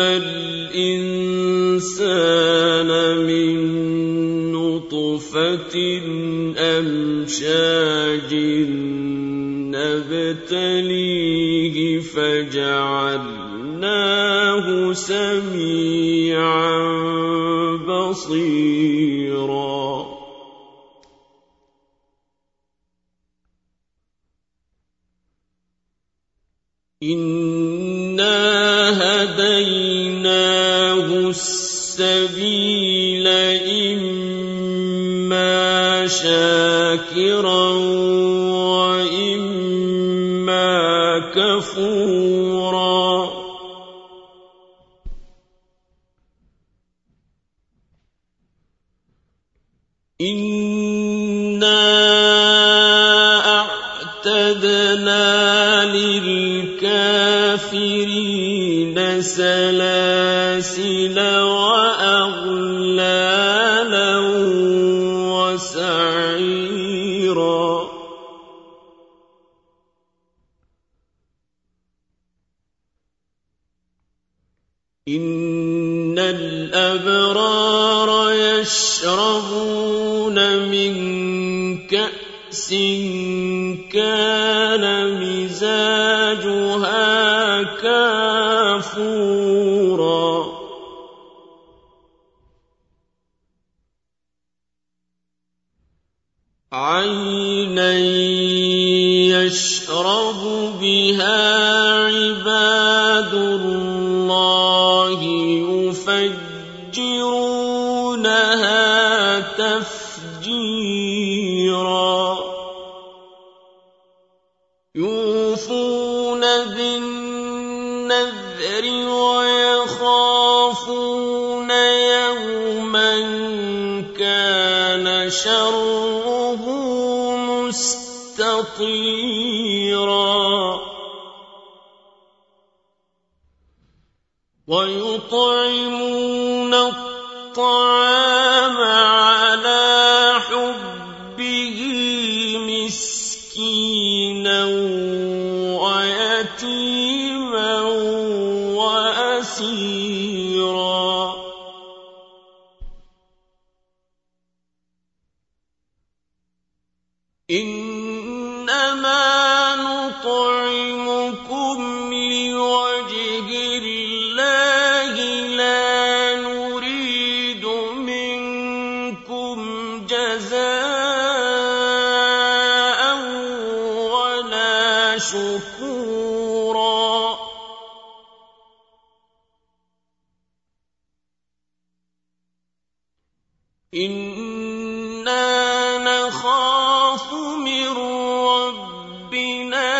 الإنسان من نطفة أمشاج نبتليه فجعلناه سميعا بصيرا إنا إما شاكرا للكافرين سلاسل وأغلالا وسعيرا. إن الأبرار يشربون من كأس كان مزاجها كافورا. عينا يشرب بها عباد كان شره مستطيرا. ويطعمون الطعام على حبه مسكينا ويتيما. شكورا إنا نخاف من ربنا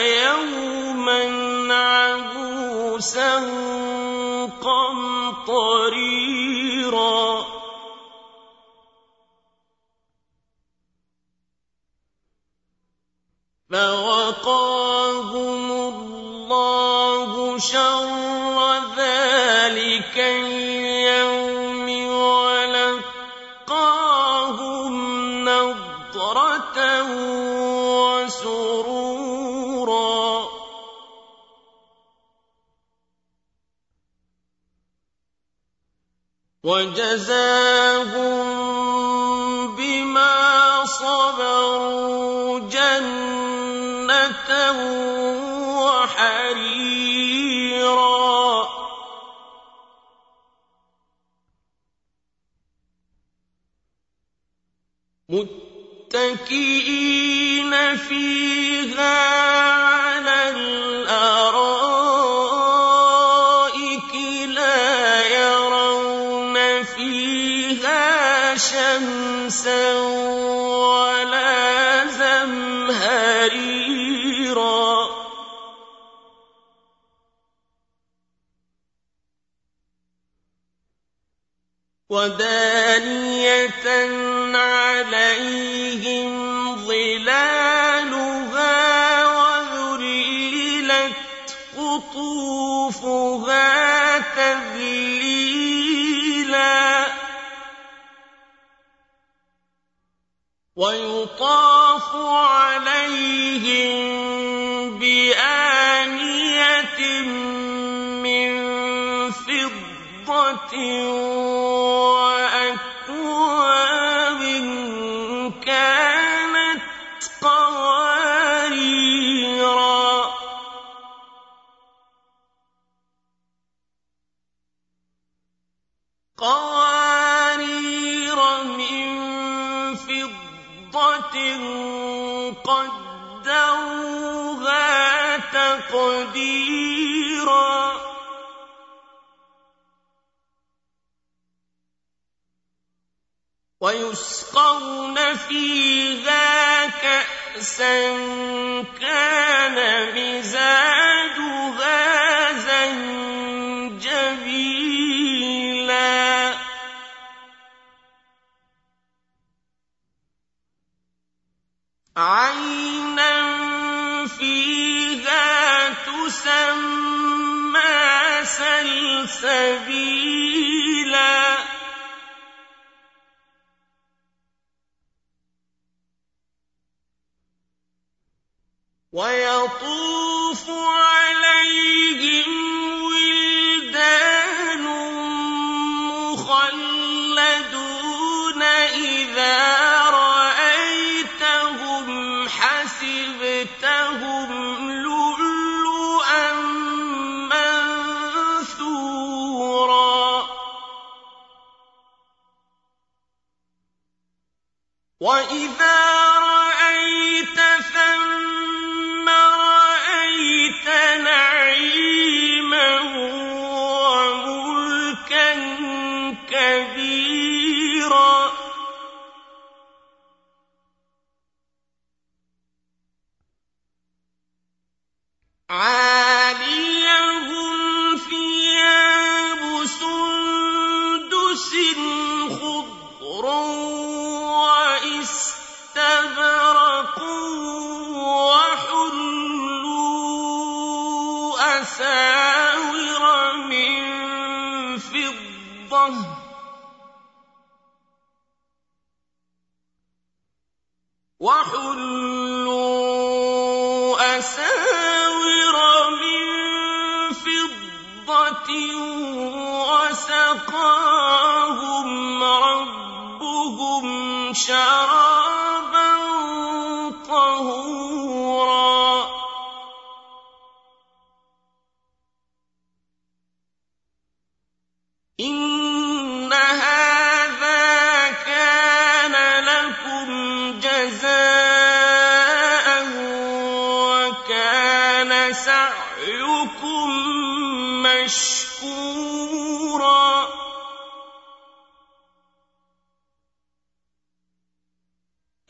يوما عبوسا قمطريرا شر ذلك اليوم ولقاهم نضرة وسرورا. وجزاهم بما صبروا جنة متكئين فيها على الأرائك لا يرون فيها شمسا ولا زمهريرا ودانية عليهم ظلالها وذللت قطوفها تذليلا ويطاف عليهم بآنية من فضة تقديرا. ويسقون فيها كأسا كان مزاجها زنجبيلا. عينا تسمى سلسبيلا. وإذا وحلوا أساور من فضة وسقاهم ربهم شرابا طهورا. إِنَّ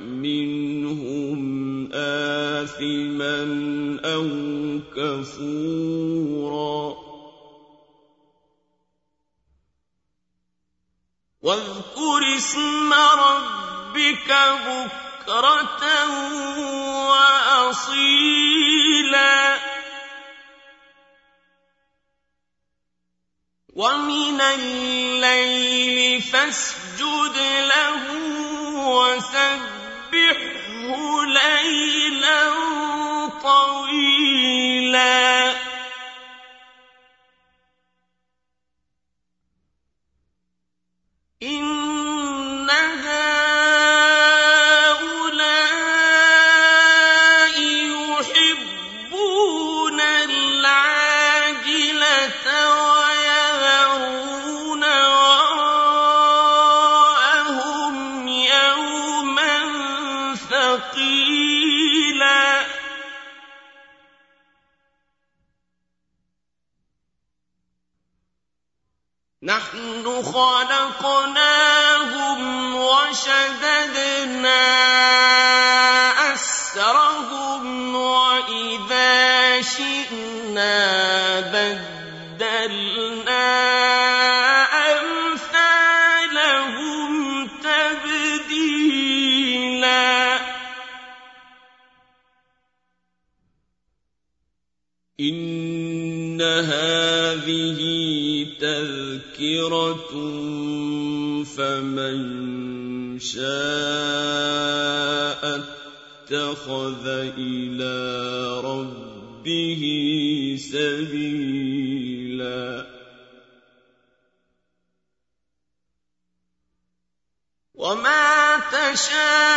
منهم آثما أو كفورا. واذكر اسم ربك بكرة وأصيلا. ومن الليل فاسجد له وسبحه ليلا طويلا نحن خلقناهم وشددنا أسرهم وإذا شئنا بدلنا أمثالهم تبديلا. إن هذه تذكرة فمن شاء اتخذ إلى ربه سبيلا. وما تشاءون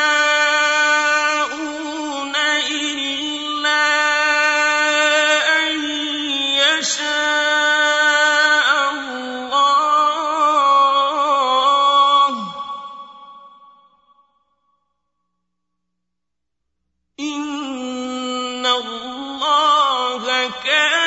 الله